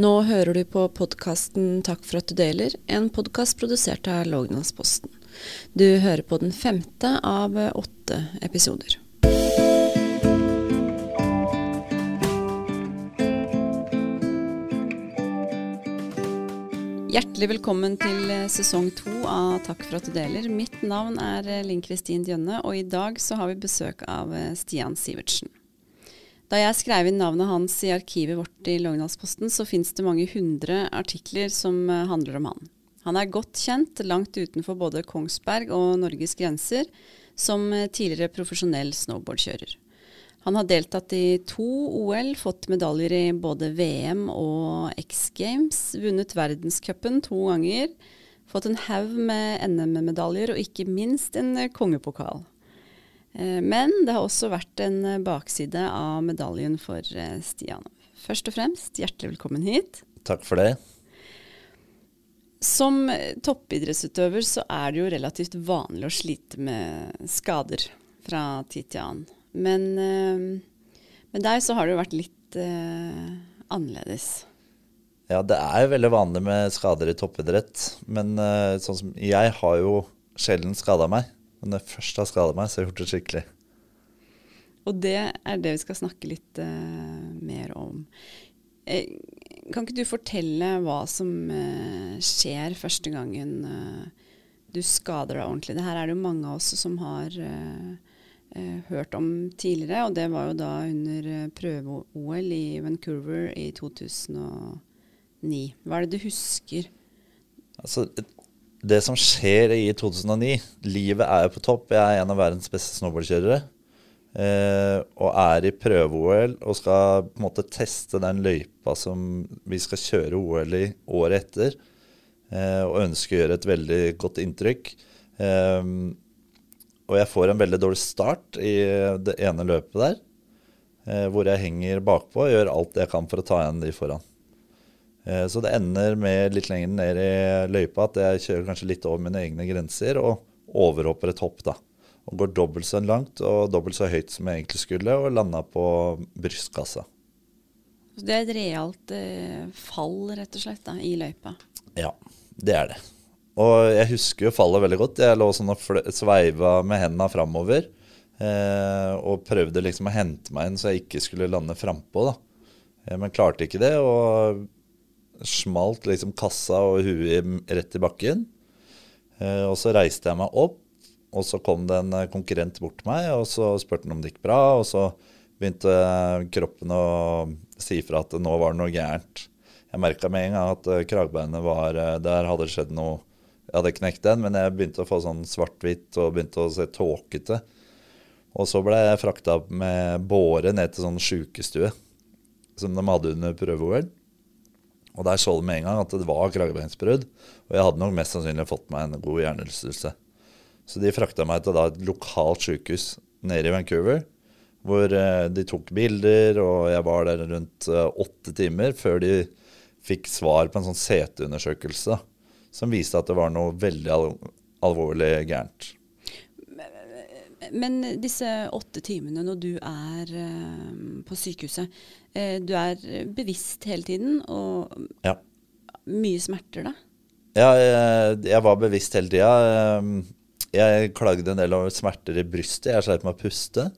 Nå hører du på podkasten Takk for at du deler, en podkast produsert av Lågendalsposten. Du hører på den femte av åtte episoder. Hjertelig velkommen til sesong to av Takk for at du deler. Mitt navn er Linn Kristin Djønne, og i dag så har vi besøk av Stian Sivertsen. Da jeg skrev inn navnet hans i arkivet vårt i Lognalsposten, så fins det mange hundre artikler som handler om han. Han er godt kjent langt utenfor både Kongsberg og Norges grenser som tidligere profesjonell snowboardkjører. Han har deltatt i to OL, fått medaljer i både VM og X Games, vunnet verdenscupen to ganger, fått en haug med NM-medaljer og ikke minst en kongepokal. Men det har også vært en bakside av medaljen for Stian. Først og fremst, hjertelig velkommen hit. Takk for det. Som toppidrettsutøver så er det jo relativt vanlig å slite med skader fra tid til annen. Men med deg så har det jo vært litt uh, annerledes. Ja, det er jo veldig vanlig med skader i toppidrett. Men sånn som jeg har jo sjelden skada meg. Men når jeg først har skada meg, så har jeg gjort det skikkelig. Og det er det vi skal snakke litt uh, mer om. kan ikke du fortelle hva som skjer første gangen du skader deg ordentlig? Det her er det jo mange av oss som har Eh, hørt om tidligere, og det var jo da under eh, prøve-OL i Vancouver i 2009. Hva er det du husker? Altså, det som skjer i 2009 Livet er jo på topp. Jeg er en av verdens beste snowboardkjørere. Eh, og er i prøve-OL og skal på en måte teste den løypa som vi skal kjøre OL i året etter. Eh, og ønsker å gjøre et veldig godt inntrykk. Eh, og jeg får en veldig dårlig start i det ene løpet der, eh, hvor jeg henger bakpå og gjør alt jeg kan for å ta igjen de foran. Eh, så det ender med litt lenger ned i løypa at jeg kjører kanskje litt over mine egne grenser og overhopper et hopp. da. Og går dobbelt så langt og dobbelt så høyt som jeg egentlig skulle, og landa på brystkassa. Så det er et realt eh, fall, rett og slett, da, i løypa? Ja, det er det. Og jeg husker jo fallet veldig godt. Jeg lå sånn og sveiva med hendene framover. Eh, og prøvde liksom å hente meg inn så jeg ikke skulle lande frampå. Eh, men klarte ikke det, og smalt liksom kassa og huet rett i bakken. Eh, og så reiste jeg meg opp, og så kom det en konkurrent bort til meg, og så spurte han om det gikk bra. Og så begynte kroppen å si fra at nå var det noe gærent. Jeg merka med en gang at kragbeinet var Der hadde det skjedd noe jeg hadde knekt den, men jeg begynte å få sånn svart-hvitt og begynte å se tåkete. Og så ble jeg frakta med båre ned til sånn sjukestue som de hadde under prøve-OL. Og der så de med en gang at det var kragebeinsbrudd. Og jeg hadde nok mest sannsynlig fått meg en god hjernerystelse. Så de frakta meg til et lokalt sykehus nede i Vancouver. Hvor eh, de tok bilder, og jeg var der rundt eh, åtte timer før de fikk svar på en sånn CT-undersøkelse som viste at det var noe veldig al alvorlig gærent. Men disse åtte timene når du er uh, på sykehuset, du er bevisst hele tiden, og ja. mye smerter da? Ja, jeg, jeg var bevisst hele tida. Eh, jeg klagde en del over smerter i brystet. Jeg sleit med å puste.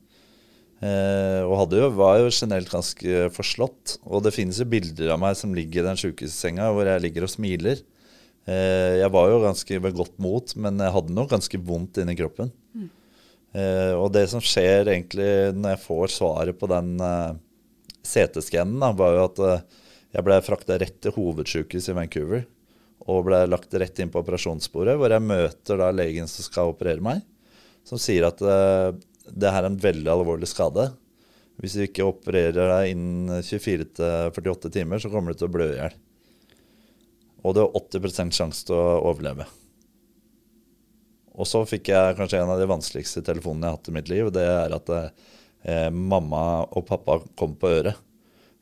Og jo, var jo generelt ganske forslått. Og det finnes jo bilder av meg som ligger i den sjukehussenga hvor jeg ligger og smiler. Eh, jeg var jo ganske ved godt mot, men jeg hadde nok ganske vondt inni kroppen. Mm. Eh, og det som skjer egentlig når jeg får svaret på den CT-scannen, var jo at uh, jeg ble frakta rett til hovedsykehuset i Vancouver. Og ble lagt rett inn på operasjonsbordet, hvor jeg møter da legen som skal operere meg. Som sier at uh, det her er en veldig alvorlig skade. Hvis du ikke opererer deg innen 24-48 timer, så kommer du til å blø i hjel. Og det er 80 sjanse til å overleve. Og så fikk jeg kanskje en av de vanskeligste telefonene jeg har hatt i mitt liv. Det er at eh, mamma og pappa kom på øret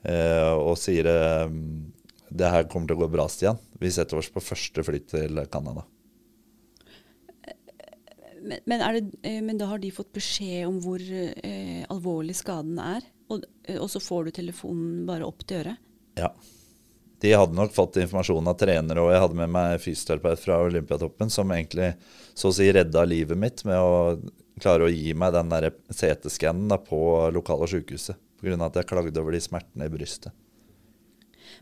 eh, og sier eh, det her kommer til å gå bra, Stian. Vi setter oss på første fly til Canada. Men, men, det, eh, men, da har de fått beskjed om hvor eh, alvorlig skaden er? Og, og, så får du telefonen bare opp til øret? Ja. de hadde nok fått informasjon av trenere, og jeg hadde med meg fysioterapeut fra Olympiatoppen som egentlig så å si redda livet mitt med å klare å gi meg den CT-skannen på lokale sykehuset. Pga. at jeg klagde over de smertene i brystet.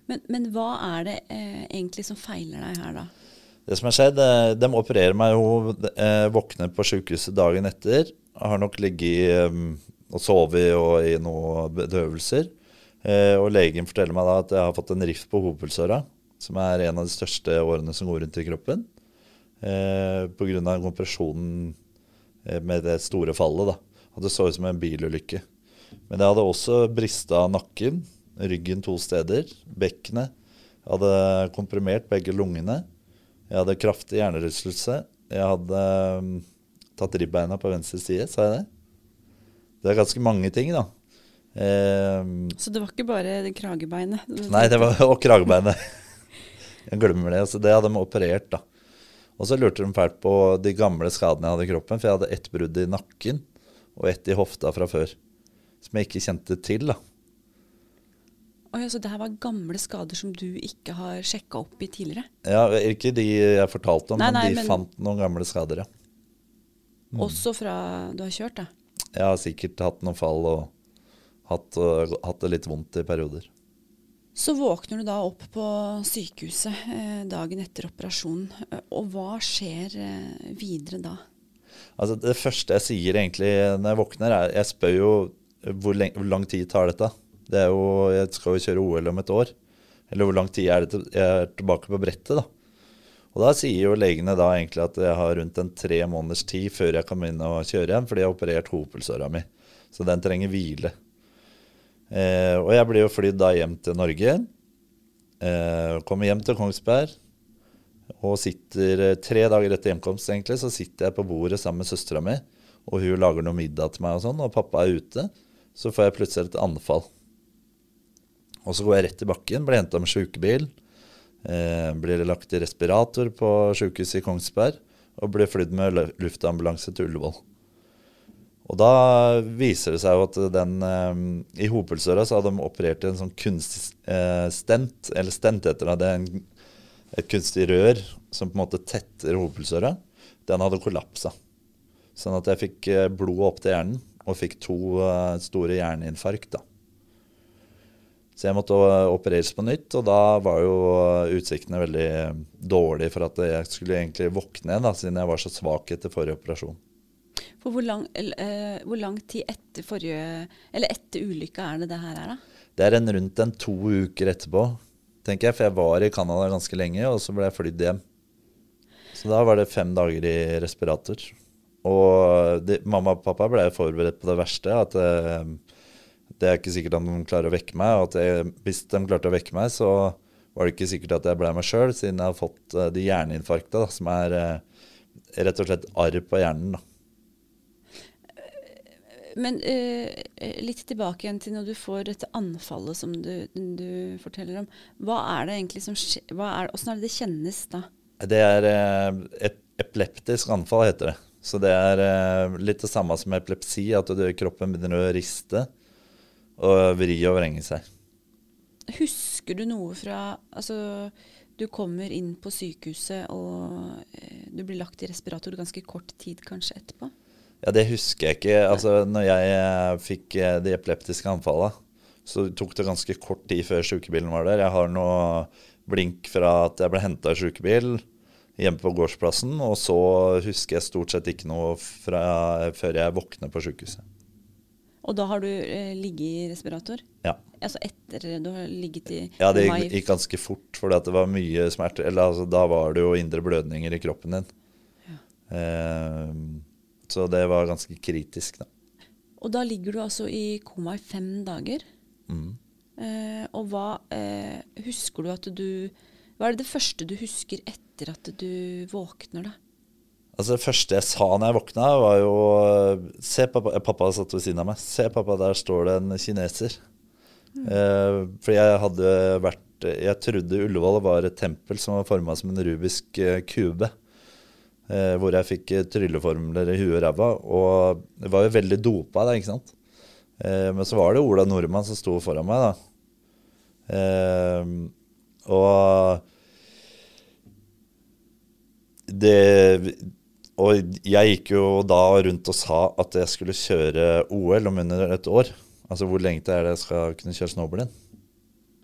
Men, men hva er det eh, egentlig som feiler deg her, da? Det som har skjedd, eh, De opererer meg jo, eh, våkner på sykehuset dagen etter. Har nok ligget eh, og sovet og i noen bedøvelser. Eh, og legen forteller meg da at jeg har fått en rift på hovedpulsåra, som er en av de største årene som går rundt i kroppen. Eh, Pga. kompresjonen med det store fallet. da. At det så ut som en bilulykke. Men jeg hadde også brista nakken, ryggen to steder, bekkenet. Jeg hadde komprimert begge lungene. Jeg hadde kraftig hjernerystelse. Jeg hadde um, tatt ribbeina på venstre side, sa jeg det? Det er ganske mange ting, da. Um, så det var ikke bare kragebeinet? Nei, det var og kragebeinet. jeg glemmer det. Så det hadde de operert, da. Og så lurte de fælt på de gamle skadene jeg hadde i kroppen. For jeg hadde ett brudd i nakken og ett i hofta fra før. Som jeg ikke kjente til, da. Oi, altså det her var gamle skader som du ikke har sjekka opp i tidligere? Ja, Ikke de jeg fortalte om, nei, nei, men de men... fant noen gamle skader, ja. Mm. Også fra du har kjørt, da? Jeg har sikkert hatt noen fall og hatt, uh, hatt, det litt vondt i perioder. Så våkner du da opp på sykehuset eh, dagen etter operasjonen. Og hva skjer eh, videre da? Altså Det første jeg sier egentlig når jeg våkner, er Jeg spør jo hvor, hvor lang tid tar dette? Det er jo, Jeg skal jo kjøre OL om et år. Eller hvor lang tid er det til jeg er tilbake på brettet? da? Og Da sier jo legene da egentlig at jeg har rundt en tre måneders tid før jeg kan begynne å kjøre igjen, fordi jeg har operert hopelsåra mi. Så den trenger hvile. Eh, og jeg ble jo flydd da hjem til Norge. Eh, kommer hjem til Kongsberg og sitter eh, tre dager etter hjemkomst egentlig, så sitter jeg på bordet sammen med søstera mi, og hun lager noe middag til meg, og sånn, og pappa er ute. Så får jeg plutselig et anfall. Og så går jeg rett i bakken, blir henta med sjukebil. Eh, blir lagt i respirator på sjukehuset i Kongsberg og blir flydd med luftambulanse til Ullevål. Og da viser det seg jo at den eh, I Hopelsøra så hadde de operert en sånn kunstig eh, stent, eller stent heter det. Det er en, et kunstig rør som på en måte tetter Hopelsøra. Den hadde kollapsa. Sånn at jeg fikk eh, blod opp til hjernen og fikk to uh, store hjerneinfarkt. da. Så jeg måtte opereres på nytt, og da var jo utsiktene veldig dårlige for at jeg skulle egentlig våkne igjen, siden jeg var så svak etter forrige operasjon. For hvor lang, uh, hvor lang tid etter forrige, eller etter ulykka er det det her er, da? Det er en rundt en to uker etterpå, tenker jeg. For jeg var i Canada ganske lenge, og så ble jeg flydd hjem. Så da var det fem dager i respirator. Og de, mamma og pappa ble forberedt på det verste. at... Uh, det er ikke sikkert at de klarer å vekke meg. og jeg, Hvis de klarte å vekke meg, så var det ikke sikkert at jeg ble meg sjøl, siden jeg har fått uh, de hjerneinfarkta, som er rett og slett arr på hjernen. da. Men uh, litt tilbake igjen til når du får dette anfallet som du, du forteller om. Hva er det egentlig som skjer? Åssen er det det kjennes da? Det er et epileptisk anfall, heter det. Så det er litt det samme som epilepsi, at du, kroppen begynner å riste og vri og vrenge seg. Husker du noe fra Altså, du kommer inn på sykehuset, og eh, du blir lagt i respirator ganske kort tid kanskje etterpå? Ja, det husker jeg ikke. Altså, når jeg eh, fikk eh, de epileptiske anfallene, så tok det ganske kort tid før sykebilen var der. Jeg har noe blink fra at jeg ble henta i sykebil hjemme på gårdsplassen, og så husker jeg stort sett ikke noe fra, før jeg våkner på sykehuset. Og da har du eh, ligget i respirator? Ja. Altså etter du har ligget i Ja, det gikk, gikk ganske fort, for det var mye smerte. Eller altså, da var det jo indre blødninger i kroppen din. Ja. Eh, så det var ganske kritisk, da. Og da ligger du altså i koma i fem dager. Mm. Eh, og hva eh, husker du at du Hva er det, det første du husker etter at du våkner, da? Altså Det første jeg sa når jeg våkna, var jo Se, pappa. Pappa satt ved siden av meg. Se, pappa, der står det en kineser. Mm. Eh, for jeg hadde vært Jeg trodde Ullevål var et tempel som var forma som en rubisk eh, kube. Eh, hvor jeg fikk eh, trylleformler i huet og ræva. Og det var jo veldig dopa, da, ikke sant. Eh, men så var det Ola Nordmann som sto foran meg, da. Og det Og jeg gikk jo da rundt og sa at jeg skulle kjøre OL om under et år. Altså hvor lenge er det jeg skal kunne kjøre snowboard.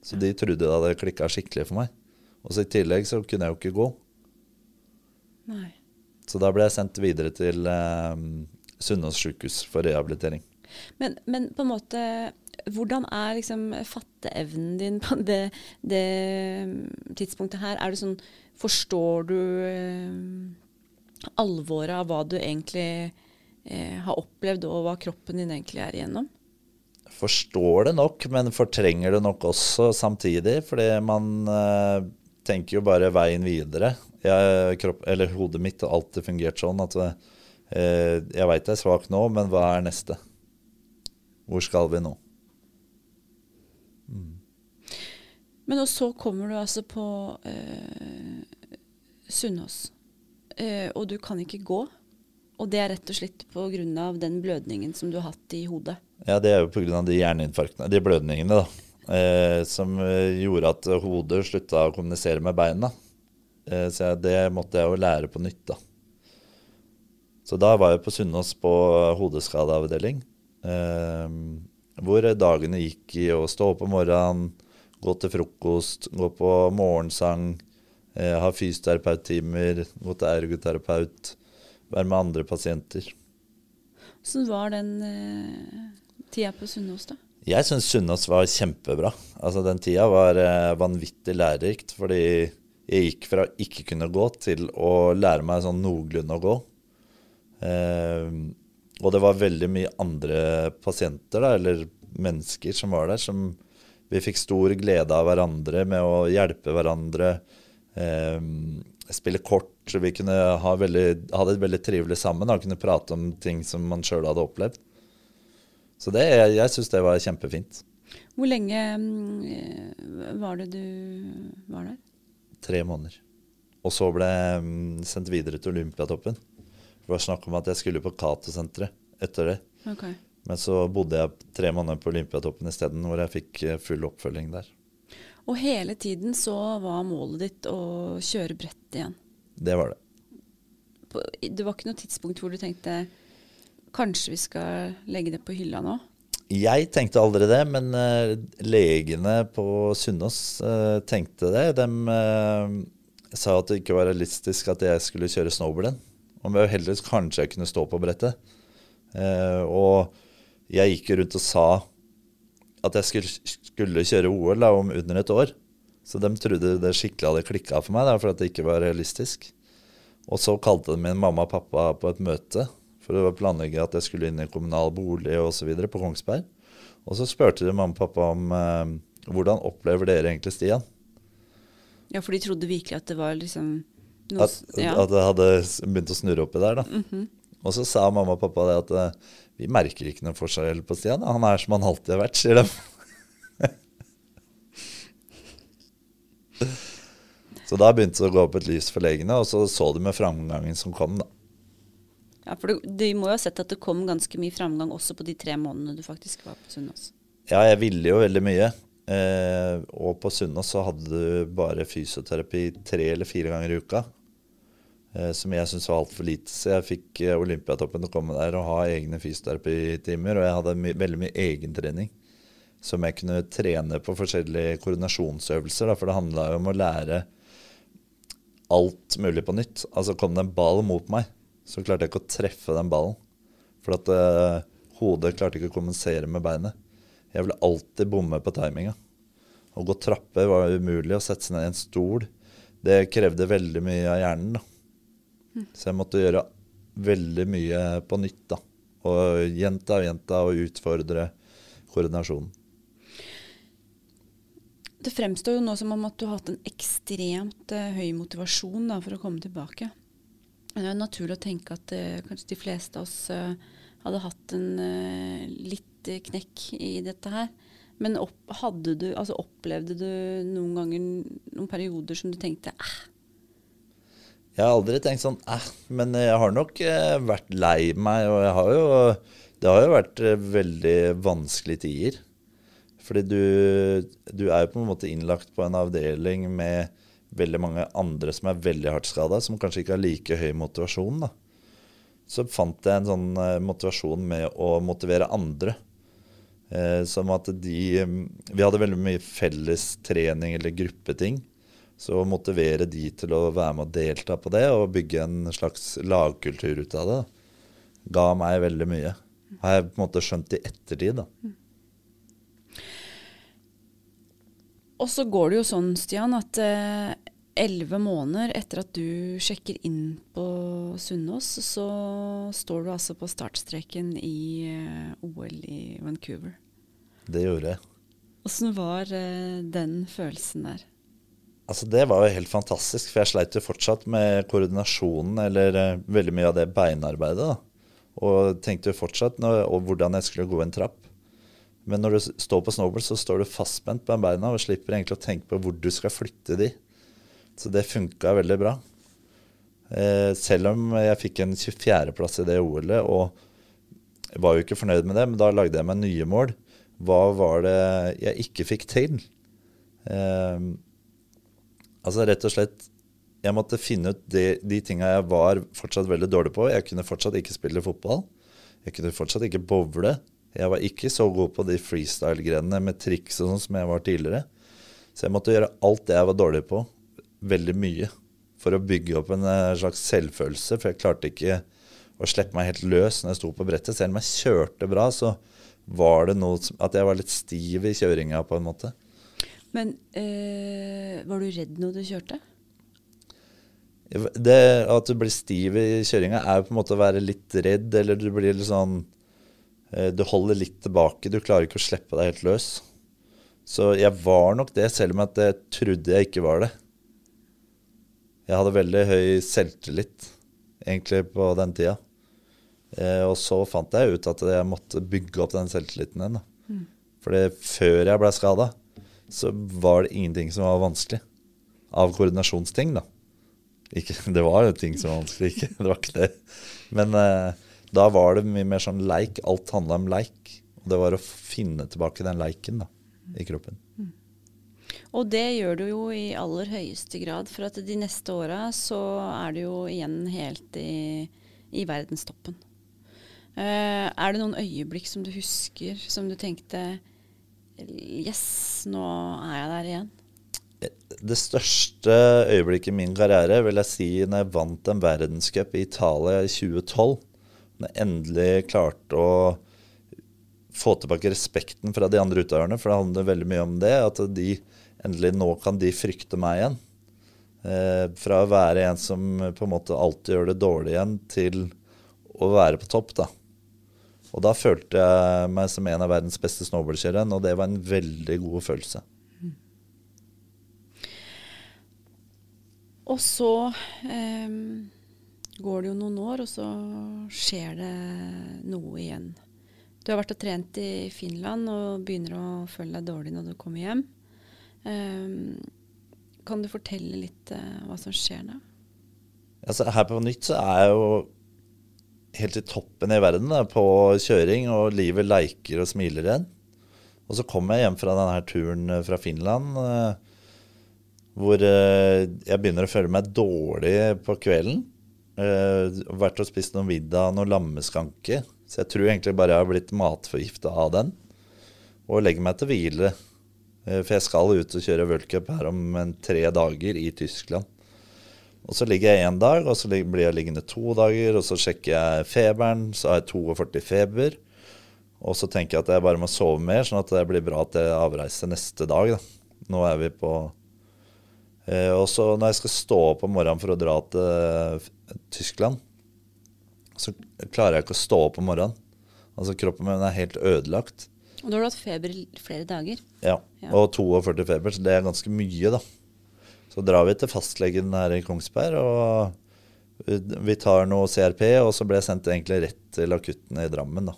Så de trodde da det klikka skikkelig for meg. Og så i tillegg så kunne jeg jo ikke gå. Nei. Så da ble jeg sendt videre til eh, Sunnaas sykehus for rehabilitering. Men, men på en måte Hvordan er liksom fatteevnen din på det, det tidspunktet her? Er det sånn Forstår du eh, alvoret av hva du egentlig eh, har opplevd, og hva kroppen din egentlig er igjennom? Forstår det nok, men fortrenger det nok også samtidig. Fordi man eh, tenker jo bare veien videre. Jeg, kropp, eller hodet mitt har alltid fungert sånn at eh, jeg veit jeg er svak nå, men hva er neste? Hvor skal vi nå? Men og så kommer du altså på eh, Sunnaas, eh, og du kan ikke gå. Og det er rett og slett pga. den blødningen som du har hatt i hodet. Ja, det er jo pga. de hjerneinfarktene, de blødningene, da. Eh, som eh, gjorde at hodet slutta å kommunisere med beina. Eh, så det måtte jeg jo lære på nytt, da. Så da var jeg på Sunnaas på hodeskadeavdeling. Eh, hvor dagene gikk i å stå opp om morgenen, gå til frokost, gå på morgensang, eh, ha fysioterapeuttimer, gå til ergoterapeut, være med andre pasienter. Hvordan var den eh, tida på Sunnaas, da? Jeg syns Sunnaas var kjempebra. Altså Den tida var eh, vanvittig lærerikt, fordi jeg gikk fra ikke kunne gå til å lære meg sånn noenlunde å gå. Eh, og det var veldig mye andre pasienter, da, eller mennesker, som var der, som vi fikk stor glede av hverandre med å hjelpe hverandre. Eh, spille kort. Så Vi kunne ha, veldig, ha det veldig trivelig sammen og kunne prate om ting som man sjøl hadde opplevd. Så det, jeg syns det var kjempefint. Hvor lenge mm, var det du var der? Tre måneder. Og så ble jeg mm, sendt videre til Olympiatoppen. Det var snakk om at jeg skulle på Cato-senteret etter det. Okay. Men så bodde jeg tre måneder på Olympiatoppen isteden, hvor jeg fikk eh, full oppfølging der. Og hele tiden så var målet ditt å kjøre brett igjen? Det var det. Det var ikke noe tidspunkt hvor du tenkte kanskje vi skal legge det på hylla nå? Jeg tenkte aldri det, men uh, legene på Sunnaas uh, tenkte det. De uh, sa at det ikke var realistisk at jeg skulle kjøre snowboarden. Om jeg heldigvis kanskje jeg kunne stå på brettet. og jeg gikk rundt og sa at jeg skulle, skulle kjøre OL da, om under et år. Så de trodde det skikkelig hadde klikka for meg, da, for at det ikke var realistisk. Og så kalte de min mamma og pappa på et møte for å planlegge at jeg skulle inn i kommunal bolig osv. på Kongsberg. Og så spurte de mamma og pappa om eh, hvordan opplever dere egentlig Stian? Ja, for de trodde virkelig at det var liksom noe, at, ja. at, det hadde begynt å snurre oppi der, da. Mm -hmm. Og så sa mamma og pappa det at eh, vi merker ikke noen forskjell på Stian. Han er som han alltid har vært, sier de. så da begynte det å gå opp et lys for legene, og så så de med framgangen som kom, da. Ja, for de må jo ha sett at det kom ganske mye framgang også på de tre månedene du faktisk var på Sunnaas? Ja, jeg ville jo veldig mye. Eh, og på Sunnaas så hadde du bare fysioterapi tre eller fire ganger i uka. Eh, som jeg syntes var altfor lite. Så jeg fikk eh, Olympiatoppen til å komme der og ha egne fysioterapitimer. Og jeg hadde my veldig mye egentrening som jeg kunne trene på forskjellige koordinasjonsøvelser. Da, for det handla jo om å lære alt mulig på nytt. Altså kom det en ball mot meg, så klarte jeg ikke å treffe den ballen. For at uh, hodet klarte ikke å kommunisere med beinet. Jeg ville alltid bomme på timinga. Å gå trapper var umulig. Å sette seg ned i en stol det krevde veldig mye av hjernen. da. Så jeg måtte gjøre veldig mye på nytt. da. Og gjenta og gjenta og utfordre koordinasjonen. Det fremstår jo nå som om at du har hatt en ekstremt uh, høy motivasjon da, for å komme tilbake. Det er naturlig å tenke at uh, kanskje de fleste av oss uh, hadde hatt en litt knekk i dette her. Men opp, du, altså opplevde du noen ganger noen perioder som du tenkte eh, jeg har aldri tenkt sånn eh, men jeg har nok eh, vært lei meg. Og har jo, det har jo vært eh, veldig vanskelige tider. Fordi du, du er jo på en måte innlagt på en avdeling med veldig mange andre som er veldig hardt skada, som kanskje ikke har like høy motivasjon. da. Så fant jeg en sånn eh, motivasjon med å motivere andre. Eh, som at de Vi hadde veldig mye felles trening eller gruppeting. Så å motivere de til å være med og delta på det, og bygge en slags lagkultur ut av det, da, ga meg veldig mye. Har jeg på en måte skjønt i ettertid, da. Og så går det jo sånn, Stian, at elleve måneder etter at du sjekker inn på Sunnaas, så står du altså på startstreken i eh, OL i Vancouver. Det gjorde jeg. Åssen var eh, den følelsen der? Altså Det var jo helt fantastisk, for jeg sleit jo fortsatt med koordinasjonen, eller uh, veldig mye av det beinarbeidet. da. Og tenkte jo fortsatt når, og hvordan jeg skulle gå en trapp. Men når du står på snowboard, så står du fastspent på beina og slipper egentlig å tenke på hvor du skal flytte de. Så det funka veldig bra. Eh, selv om jeg fikk en 24.-plass i det OL-et, og var jo ikke fornøyd med det, men da lagde jeg meg nye mål. Hva var det jeg ikke fikk til? Eh, altså rett og slett Jeg måtte finne ut de, de tinga jeg var fortsatt veldig dårlig på. Jeg kunne fortsatt ikke spille fotball. Jeg kunne fortsatt ikke bowle. Jeg var ikke så god på de freestyle-grenene med triks og sånn som jeg var tidligere. Så jeg måtte gjøre alt det jeg var dårlig på, veldig mye. For å bygge opp en eh, slags selvfølelse. For jeg klarte ikke å slippe meg helt løs når jeg sto på brettet. Selv om jeg kjørte bra, så var det noe at jeg var litt stiv i kjøringa på en måte. Men øh, var du redd når du kjørte? Det At du blir stiv i kjøringa, er jo på en måte å være litt redd, eller du blir litt sånn Eh, du holder litt tilbake. Du klarer ikke å slippe deg helt løs. Så jeg var nok det, selv om jeg trodde jeg ikke var det. Jeg hadde veldig høy selvtillit egentlig på den tida. Eh, og så fant jeg ut at jeg måtte bygge opp den selvtilliten igjen. Mm. Fordi før jeg ble skada, så var det ingenting som var vanskelig. Av koordinasjonsting, da. Ikke, det var jo ting som var vanskelig, ikke. Det var ikke det. Men eh, da var det mye mer sånn leik. Alt handla om leik. Og det var å finne tilbake den leiken da, i kroppen. Og det gjør du jo i aller høyeste grad, for at de neste åra så er du jo igjen helt i, i verdenstoppen. Uh, er det noen øyeblikk som du husker, som du tenkte Yes, nå er jeg der igjen? Det største øyeblikket i min karriere vil jeg si når jeg vant en verdenscup i Italia i 2012 når jeg endelig klarte å få tilbake respekten fra de andre utøverne. For det handler veldig mye om det. At de endelig nå kan de frykte meg igjen. Eh, fra å være en som på en måte alltid gjør det dårlig igjen, til å være på topp. da. Og da følte jeg meg som en av verdens beste snowboardkjørere, og det var en veldig god følelse. Og så eh, går det jo noen år, og så skjer det noe igjen. Du har vært og trent i Finland og begynner å føle deg dårlig når du kommer hjem. Um, kan du fortelle litt uh, hva som skjer da? Altså, her på nytt så er jeg jo helt i toppen i verden da, på kjøring, og livet leiker og smiler igjen. Og så kommer jeg hjem fra denne turen fra Finland, uh, hvor jeg begynner å føle meg dårlig på kvelden. Vært og spist noe middag, noe lammeskanke. Så jeg tror egentlig bare jeg har blitt matforgifta av den. Og legger meg til hvile. Uh, for jeg skal ut og kjøre worldcup her om en tre dager i Tyskland. Og så ligger jeg én dag, og så blir jeg liggende to dager. Og så sjekker jeg feberen, så har jeg 42 feber. Og så tenker jeg at jeg bare må sove mer, sånn at det blir bra til avreise neste dag. Da. Nå er vi på eh, Og så når jeg skal stå opp om morgenen for å dra til Tyskland, så klarer jeg ikke å stå opp om morgenen. Altså Kroppen min er helt ødelagt. Og da har du hatt feber i flere dager? Ja, ja. og 42 feber, så det er ganske mye, da. Så drar vi til fastlegen her i Kongsberg, og vi tar noe CRP, og så ble jeg sendt egentlig rett til akutten i Drammen, da.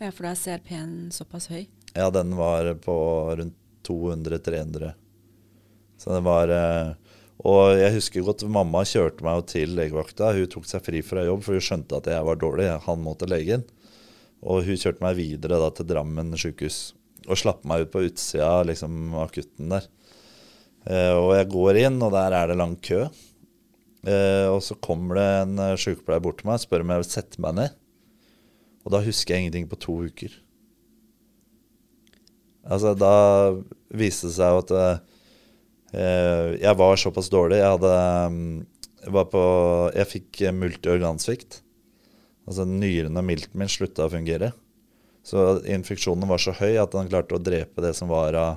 Ja, for da er CRP-en såpass høy? Ja, den var på rundt 200-300. Så det var eh, og jeg husker godt mamma kjørte meg til legevakta. Hun tok seg fri fra jobb, for hun skjønte at jeg var dårlig. Han måtte legen. Og hun kjørte meg videre da, til Drammen sykehus. og slapp meg ut på utsida av liksom, akutten der. Eh, og jeg går inn, og der er det lang kø. Eh, og så kommer det en eh, sykepleier bort til meg og spør om jeg vil sette meg ned. Og da husker jeg ingenting på to uker. Altså, da viste det seg jo at eh, jeg var såpass dårlig. Jeg hadde mm, jeg, var på, jeg fikk multiorgansvikt. Altså nyrene og milten min slutta å fungere. Så infeksjonen var så høy at den klarte å drepe det som var av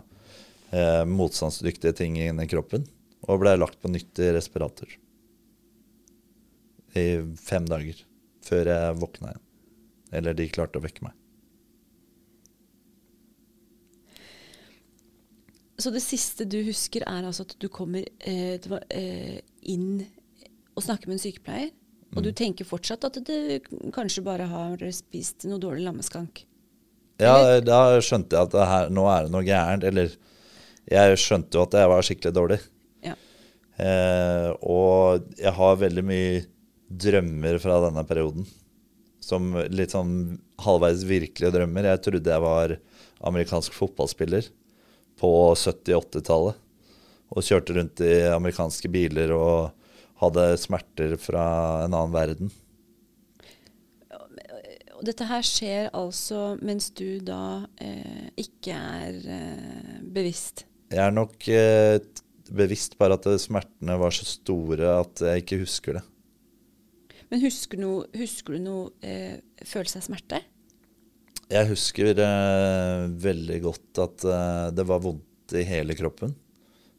eh, motstandsdyktige ting inni kroppen. Og ble lagt på nytt i respirator. I fem dager. Før jeg våkna igjen. Eller de klarte å vekke meg. Så det siste du husker, er altså at du kommer eh, eh, inn og snakker med en sykepleier, og du tenker fortsatt at du kanskje bare har spist noe dårlig lammeskank? Ja, da skjønte jeg at det her, nå er det noe gærent. Eller jeg skjønte jo at jeg var skikkelig dårlig. Ja. Eh, og jeg har veldig mye drømmer fra denne perioden. Som litt sånn halvveis virkelige drømmer. Jeg trodde jeg var amerikansk fotballspiller på 70-80-tallet. Og kjørte rundt i amerikanske biler og hadde smerter fra en annen verden. Dette her skjer altså mens du da eh, ikke er eh, bevisst? Jeg er nok eh, bevisst bare at smertene var så store at jeg ikke husker det. Men husker, noe, husker du noe eh, følelse av smerte? Jeg husker eh, veldig godt at eh, det var vondt i hele kroppen.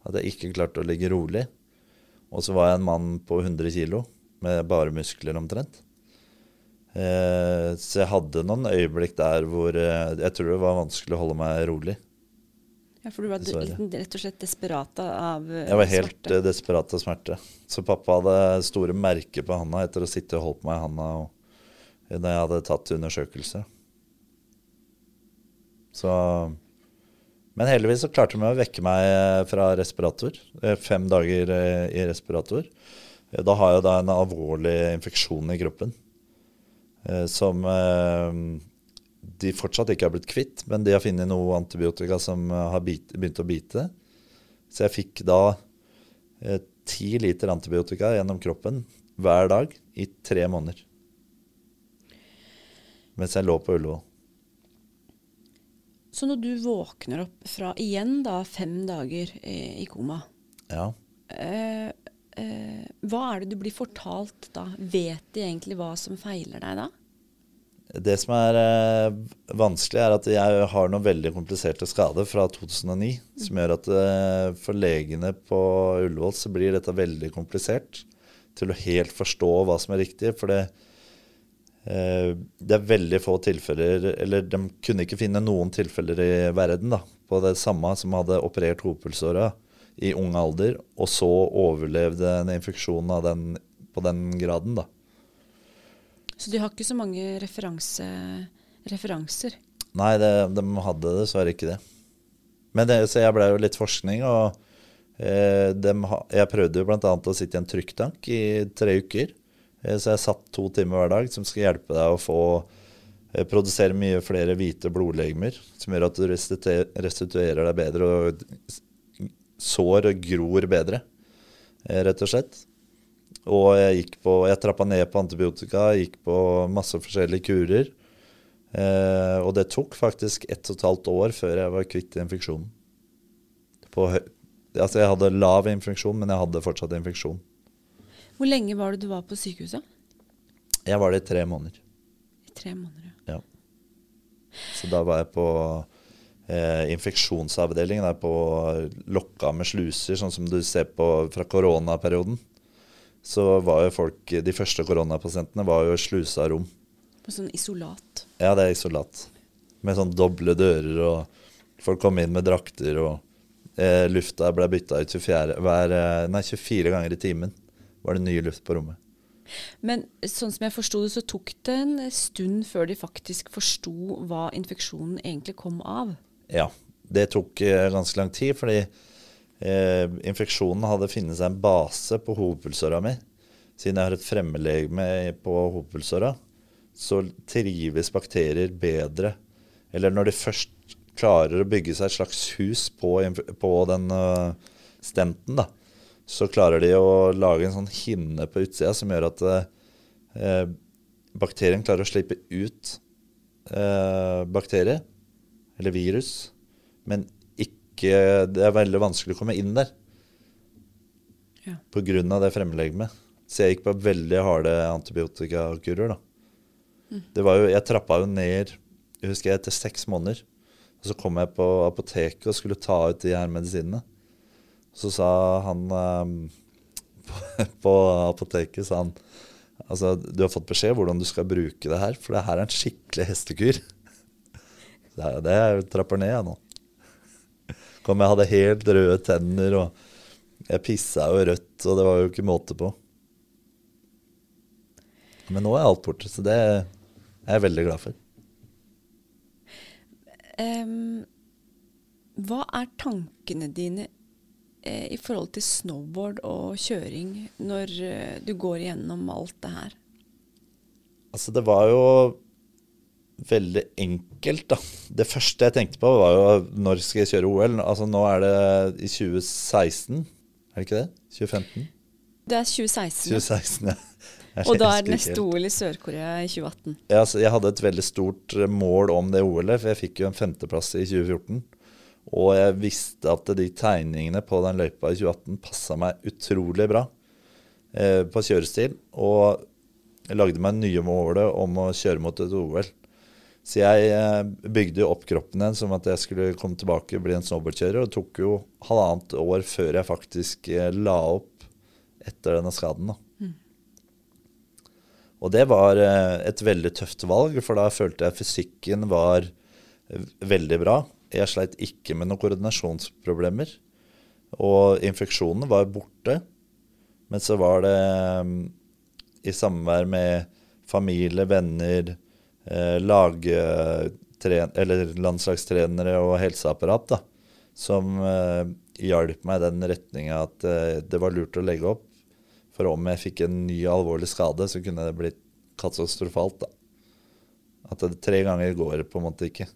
At jeg ikke klarte å ligge rolig. Og så var jeg en mann på 100 kg med bare muskler omtrent. Eh, så jeg hadde noen øyeblikk der hvor eh, jeg tror det var vanskelig å holde meg rolig. Ja, For du var rett og slett desperat av smerte? Jeg var helt smerte? eh, desperat av smerte. Så pappa hadde store merker på handa etter å sitte og holdt meg i handa og, når jeg hadde tatt undersøkelse. Så Men heldigvis så klarte de å vekke meg eh, fra respirator. Eh, Fem dager eh, i respirator. Da har jeg da en alvorlig infeksjon i kroppen. Som de fortsatt ikke har blitt kvitt, men de har funnet noe antibiotika som har begynt å bite. Så jeg fikk da ti liter antibiotika gjennom kroppen hver dag i tre måneder. Mens jeg lå på Ullevål. Så når du våkner opp fra igjen da fem dager eh, i koma, Ja. eh, eh, hva er det du blir fortalt da? Vet de egentlig hva som feiler deg da? Det som er eh, vanskelig, er at jeg har noen veldig kompliserte skader fra 2009, som gjør at eh, for legene på Ullevål så blir dette veldig komplisert til å helt forstå hva som er riktig. For det, det er veldig få tilfeller Eller de kunne ikke finne noen tilfeller i verden da, på det samme som hadde operert hovedpulsåra i ung alder, og så overlevde en infeksjon av den, på den graden. da. Så de har ikke så mange referanse, referanser. Nei, det, de hadde dessverre ikke det. Men det, så jeg ble jo litt forskning, og eh, de, jeg prøvde jo bl.a. å sitte i en trykktank i tre uker. Eh, så jeg satt to timer hver dag, som skal hjelpe deg å få eh, produsere mye flere hvite blodlegemer, som gjør at du restituerer deg bedre og sår og gror bedre, eh, rett og slett. Og jeg gikk på, jeg trappa ned på antibiotika, gikk på masse forskjellige kurer. Eh, og det tok faktisk ett og et halvt år før jeg var kvitt infeksjonen. På, altså jeg hadde lav infeksjon, men jeg hadde fortsatt infeksjon. Hvor lenge var det du var på sykehuset? Jeg var det i tre måneder. I tre måneder. ja. Ja. Så da var jeg på eh, infeksjonsavdelingen, der på lokka med sluser, sånn som du ser på fra koronaperioden. Så var jo folk, de første koronapasientene var jo slusa rom. På sånn isolat. Ja, det er isolat. Med sånn doble dører, og folk kom inn med drakter, og eh, lufta ble bytta ut 24, hver, eh, nei, 24 ganger i timen. Var det nye luft på rommet. Men sånn som jeg forsto det, så tok det en stund før de faktisk forsto hva infeksjonen egentlig kom av. Ja, det tok eh, ganske lang tid, fordi eh, infeksjonen hadde funnet seg en base på hovedpulsåra mi. Siden jeg har et fremmedlegeme på hovedpulsåra, så trives bakterier bedre. Eller når de først klarer å bygge seg et slags hus på, på den uh, stenten, da, så klarer de å lage en sånn hinne på utsida som gjør at eh, bakterien klarer å slippe ut eh, bakterie, eller virus, men ikke Det er veldig vanskelig å komme inn der Ja. av det fremmedlegemet. Så jeg gikk på veldig harde antibiotikakurer, da. Det var jo, jeg trappa jo ned jeg husker jeg, etter seks måneder. Og så kom jeg på apoteket og skulle ta ut de her medisinene. Så sa han eh, på, apoteket sa han, altså, Du har fått beskjed hvordan du skal bruke det her, for det her er en skikkelig hestekur. Det, det trapper ned, jeg nå. Kom, jeg hadde helt røde tenner, og jeg pissa jo rødt, og det var jo ikke måte på. Men nå er alt borte, så det er jeg veldig glad for. Um, hva er tankene dine eh, i forhold til snowboard og kjøring når eh, du går igjennom alt det her? Altså, det var jo veldig enkelt, da. Det første jeg tenkte på, var jo når skal jeg kjøre OL? Altså, nå er det i 2016, er det ikke det? 2015? Det er 2016, ja. 2016, ja. Og da er neste. OL i Sør-Korea i 2018. Ja, jeg hadde et veldig stort eh, mål om det OL-et, for jeg fikk jo en femteplass i 2014. Og jeg visste at de tegningene på den løypa i 2018 passa meg utrolig bra eh, på kjørestil. Og jeg lagde meg nye målet om å kjøre mot et OL. Så jeg eh, bygde jo opp kroppen igjen som at jeg skulle komme tilbake og bli en snowboardkjører. Og det tok jo halvannet år før jeg faktisk eh, la opp etter denne skaden. da. Og det var eh, et veldig tøft valg, for da følte jeg fysikken var eh, veldig bra. Jeg sleit ikke med noen koordinasjonsproblemer. Og infeksjonen var borte. Men så var det mm, i samvær med familie, venner, eh, landslagstrenere og helseapparat da, som eh, hjalp meg i den retninga at eh, det var lurt å legge opp. For om jeg fikk en ny alvorlig skade, så kunne det blitt katastrofalt. da. At det tre ganger går på en måte ikke.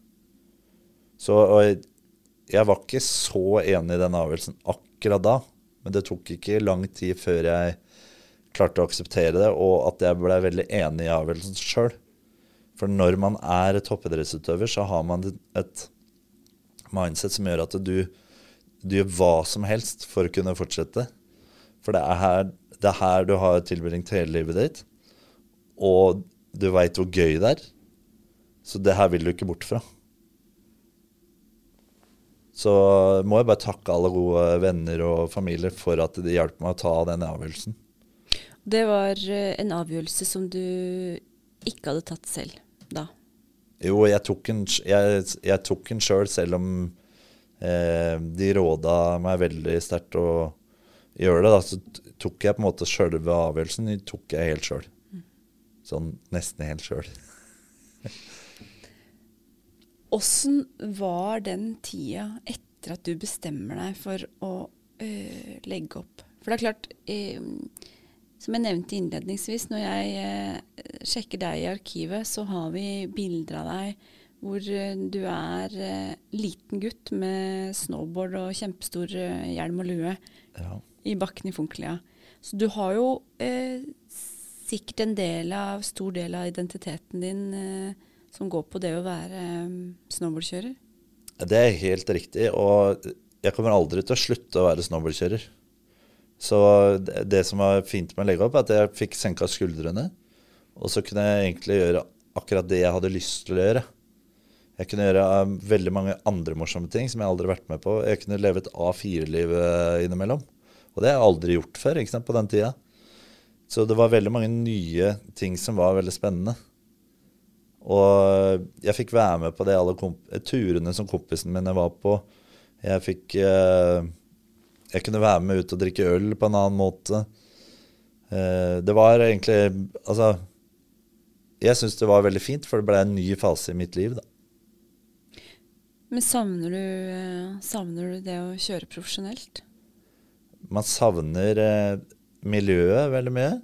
Så jeg var ikke så enig i den avgjørelsen akkurat da. Men det tok ikke lang tid før jeg klarte å akseptere det, og at jeg ble veldig enig i avgjørelsen sjøl. For når man er toppidrettsutøver, så har man et mindset som gjør at du, du gjør hva som helst for å kunne fortsette. For det er her, det er her du har tilbringt hele livet ditt, og du veit hvor gøy det er. Så det her vil du ikke bort fra. Så må jeg bare takke alle gode venner og familie for at de hjalp meg å ta den avgjørelsen. Det var eh, en avgjørelse som du ikke hadde tatt selv da. Jo, jeg tok den, jeg, jeg tok sjøl, selv om eh, de råda meg veldig sterkt å gjøre det. Da, så tok jeg på en måte sjølve avgjørelsen tok jeg helt sjøl. Sånn nesten helt sjøl. Åssen var den tida etter at du bestemmer deg for å øh, legge opp? For det er klart, eh, som jeg nevnte innledningsvis, når jeg eh, sjekker deg i arkivet, så har vi bilder av deg hvor du er liten gutt med snowboard og kjempestor hjelm og lue Ja. i bakken i Funkelia. Så du har jo sikkert en del av, stor del av identiteten din som går på det å være eh, snowboardkjører. Det er helt riktig, og jeg kommer aldri til å slutte å være snowboardkjører. Så det, som var fint med å legge opp, er at jeg fikk senka skuldrene. Og så kunne jeg egentlig gjøre akkurat det jeg hadde lyst til å gjøre. Jeg kunne gjøre um, veldig mange andre morsomme ting som jeg aldri har vært med på. Jeg kunne leve et A4-liv uh, innimellom. Og det har jeg aldri gjort før ikke sant, på den tida. Så det var veldig mange nye ting som var veldig spennende. Og jeg fikk være med på det alle turene som kompisene mine var på. Jeg fikk eh, Jeg kunne være med ut og drikke øl på en annen måte. Eh, det var egentlig Altså Jeg syns det var veldig fint, for det ble en ny fase i mitt liv. da. Men savner du, eh, savner du det å kjøre profesjonelt? Man savner eh, miljøet veldig mye.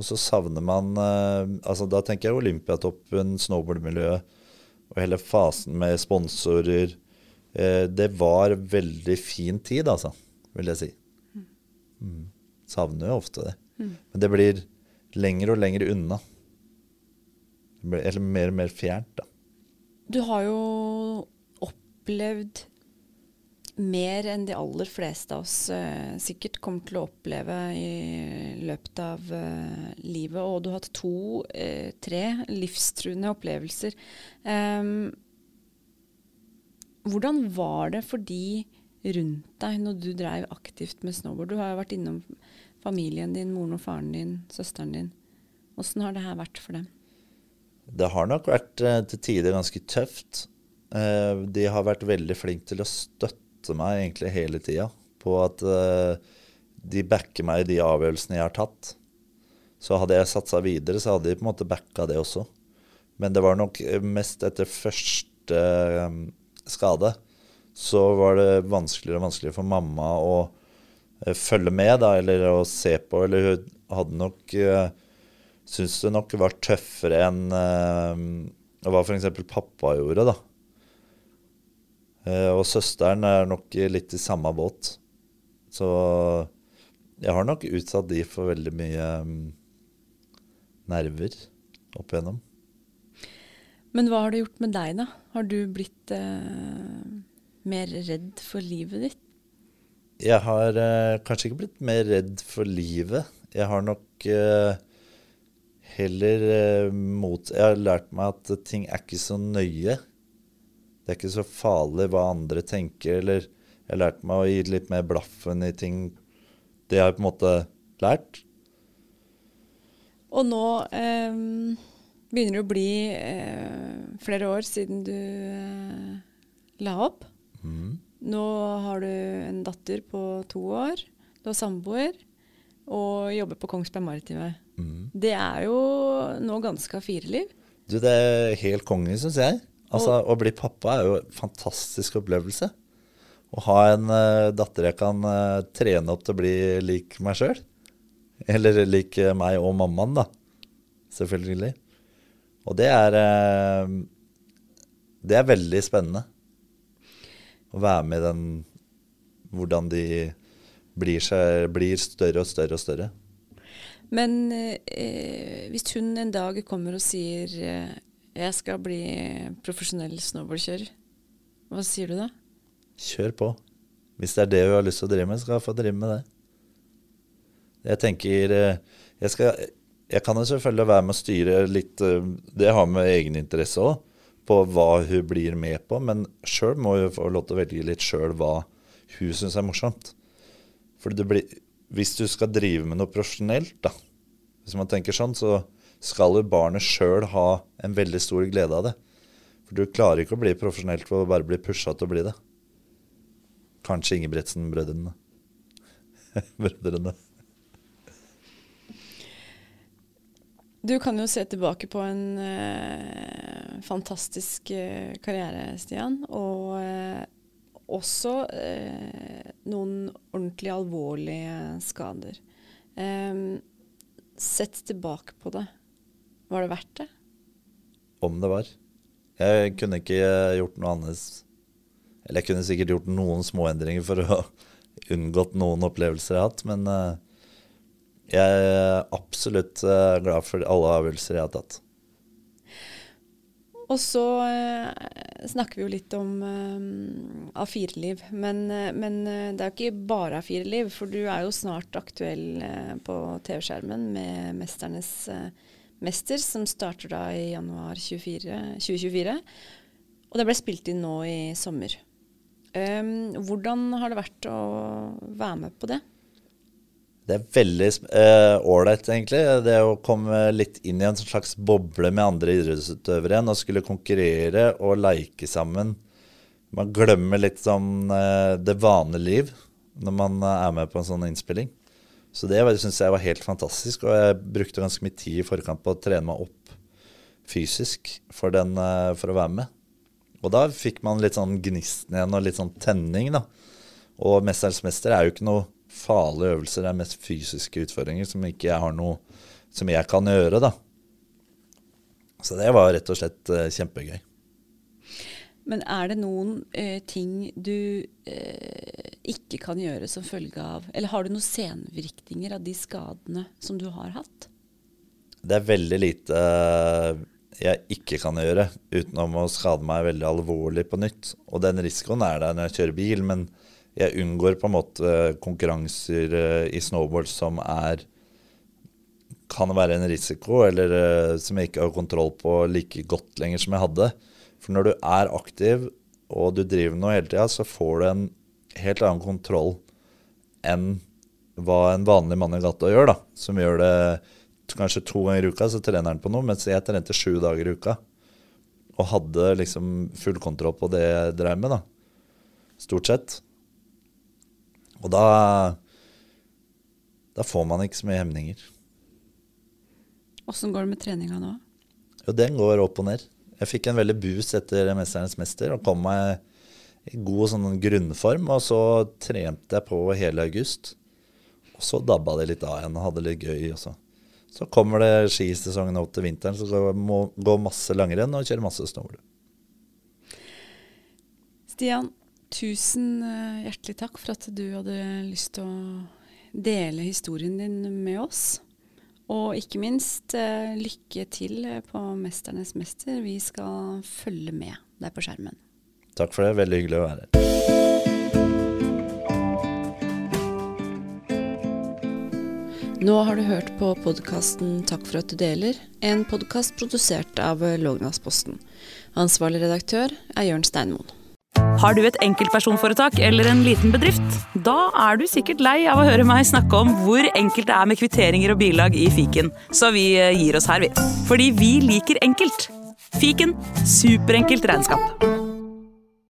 Og så savner man eh, altså Da tenker jeg Olympiatoppen, snowboardmiljøet og hele fasen med sponsorer. eh, det var veldig fin tid, altså, vil jeg si. Mm. Savner jo ofte det. Men det blir lenger og lenger unna. Eller mer og mer fjernt, da. Du har jo opplevd mer enn de aller fleste av oss eh, sikkert kommer til å oppleve i løpet av eh, livet. Og du har hatt to, eh, tre livstruende opplevelser. Um, hvordan var det for de rundt deg når du drev aktivt med snowboard? Du har jo vært innom familien din, moren og faren din, søsteren din. Åssen har det her vært for dem? Det har nok vært eh, til tider ganske tøft. Eh, de har vært veldig flinke til å støtte meg egentlig hele tida på at uh, de backer meg i de avgjørelsene jeg har tatt. Så hadde jeg satsa videre, så hadde de på en måte backa det også. Men det var nok eh, mest etter første um, skade så var det vanskeligere og vanskeligere for mamma å uh, følge med, da, eller å se på. Eller hun hadde nok uh, Syntes det nok var tøffere enn uh, hva f.eks. pappa gjorde, da. Uh, og søsteren er nok litt i samme båt. Så jeg har nok utsatt de for veldig mye um, nerver opp igjennom. Men hva har det gjort med deg, da? Har du blitt eh, mer redd for livet ditt? Jeg har eh, kanskje ikke blitt mer redd for livet. Jeg har nok eh, heller eh, mot Jeg har lært meg at ting er ikke så nøye. Det er ikke så farlig hva andre tenker, eller jeg har lært meg å gi litt mer blaffen i ting. Det har jeg på en måte lært. Og nå eh, begynner det å bli eh, flere år siden du eh, la opp. Mm. Nå har du en datter på to år, du har samboer og jobber på Kongsberg Maritime. Mm. Det er jo nå ganske A4-liv. Du, det er helt konge, syns jeg. Altså, Å bli pappa er jo en fantastisk opplevelse. Å ha en uh, datter jeg kan uh, trene opp til å bli lik meg sjøl. Eller lik eh, meg og mammaen, da. Selvfølgelig. Og det er Det er veldig spennende. Å være med i den Hvordan de blir, seg, blir større og større og større. Men eh, hvis hun en dag kommer og sier jeg skal bli profesjonell snowboardkjører, hva sier du da? Kjør på. Hvis det er det hun har lyst til å drive med, skal hun få drive med det. Jeg tenker eh, Jeg, skal, jeg kan jo selvfølgelig være med å styre litt eh, Det har med egeninteresse òg, på hva hun blir med på. Men sjøl må hun få lov til å velge litt sjøl hva hun syns er morsomt. For blir, hvis du skal drive med noe profesjonelt, da, hvis man tenker sånn, så skal jo barnet sjøl ha en veldig stor glede av det. For du klarer ikke å bli profesjonelt ved å bare bli pusha til å bli det. Kanskje Ingebrigtsen-brødrene. Brødrene. Du kan jo se tilbake på en eh, fantastisk eh, karriere, Stian. Og eh, også eh, noen ordentlig alvorlige skader. Em, sett tilbake på det. Var det verdt det? Om det var. Jeg kunne ikke gjort noe annet. Eller jeg kunne sikkert gjort noen småendringer for å unngått noen opplevelser jeg har hatt, men eh, jeg er absolutt eh, glad for alle avgjørelser jeg har tatt. Og så eh, snakker vi jo litt om eh, A4-liv. Men, men det er jo ikke bare A4-liv, for du er jo snart aktuell på TV-skjermen med 'Mesternes eh, mester', som starter da i januar 24, 2024. Og det ble spilt inn nå i sommer. Um, hvordan har det vært å være med på det? Det er veldig ålreit, uh, egentlig. Det å komme litt inn i en slags boble med andre idrettsutøvere igjen og skulle konkurrere og leike sammen. Man glemmer litt sånn uh, det vanlige liv når man er med på en sånn innspilling. Så det syns jeg var helt fantastisk, og jeg brukte ganske mye tid i forkant på å trene meg opp fysisk for, den, eh, for å være med. Og da fikk man litt sånn gnisten igjen og litt sånn tenning, da. Og 'Mesterens mester' er jo ikke noe farlige øvelser, det er mest fysiske utfordringer som ikke jeg har noe som jeg kan gjøre, da. Så det var rett og slett eh, kjempegøy. Men er det noen eh, ting du eh, ikke kan gjøre som følge av Eller har du noen senvirkninger av de skadene som du har hatt? Det er veldig lite eh, jeg ikke kan gjøre utenom å skade meg veldig alvorlig på nytt. Og den risikoen er der når jeg kjører bil, men jeg unngår på en måte konkurranser eh, i snowboard som er kan være en risiko, eller som jeg ikke har kontroll på like godt lenger som jeg hadde. For når du er aktiv og du driver noe hele tida, så får du en helt annen kontroll enn hva en vanlig mann i gata gjør, da. Som gjør det kanskje to ganger i uka, så trener han på noe, mens jeg trente sju dager i uka. Og hadde liksom full kontroll på det jeg drev med, da. Stort sett. Og da Da får man ikke så mye hemninger. Åssen går det med treninga nå? Jo, den går opp og ned. Jeg fikk en veldig boost etter 'Mesternes mester' og kom meg god sånn grunnform. Og så trente jeg på hele august. Og så dabba det litt av igjen og hadde det litt gøy. også. Så kommer det skisesongen opp til vinteren, så jeg må gå masse langrenn og kjøre masse snowboard. Stian, tusen eh, hjertelig takk for at du hadde lyst til å dele historien din med oss. Og ikke minst eh, lykke til på 'Mesternes mester'. Vi skal følge med deg på skjermen. Takk for det. Veldig hyggelig å være her. Nå har du hørt på podkasten 'Takk for at du deler', en podkast produsert av Lågnadsposten. Ansvarlig redaktør er Jørn Steinmoen. Har du et enkeltpersonforetak eller en liten bedrift? Da er du sikkert lei av å høre meg snakke om hvor enkelt det er med kvitteringer og bilag i fiken, så vi eh, gir oss her, vi. Fordi vi liker enkelt. Fiken superenkelt regnskap.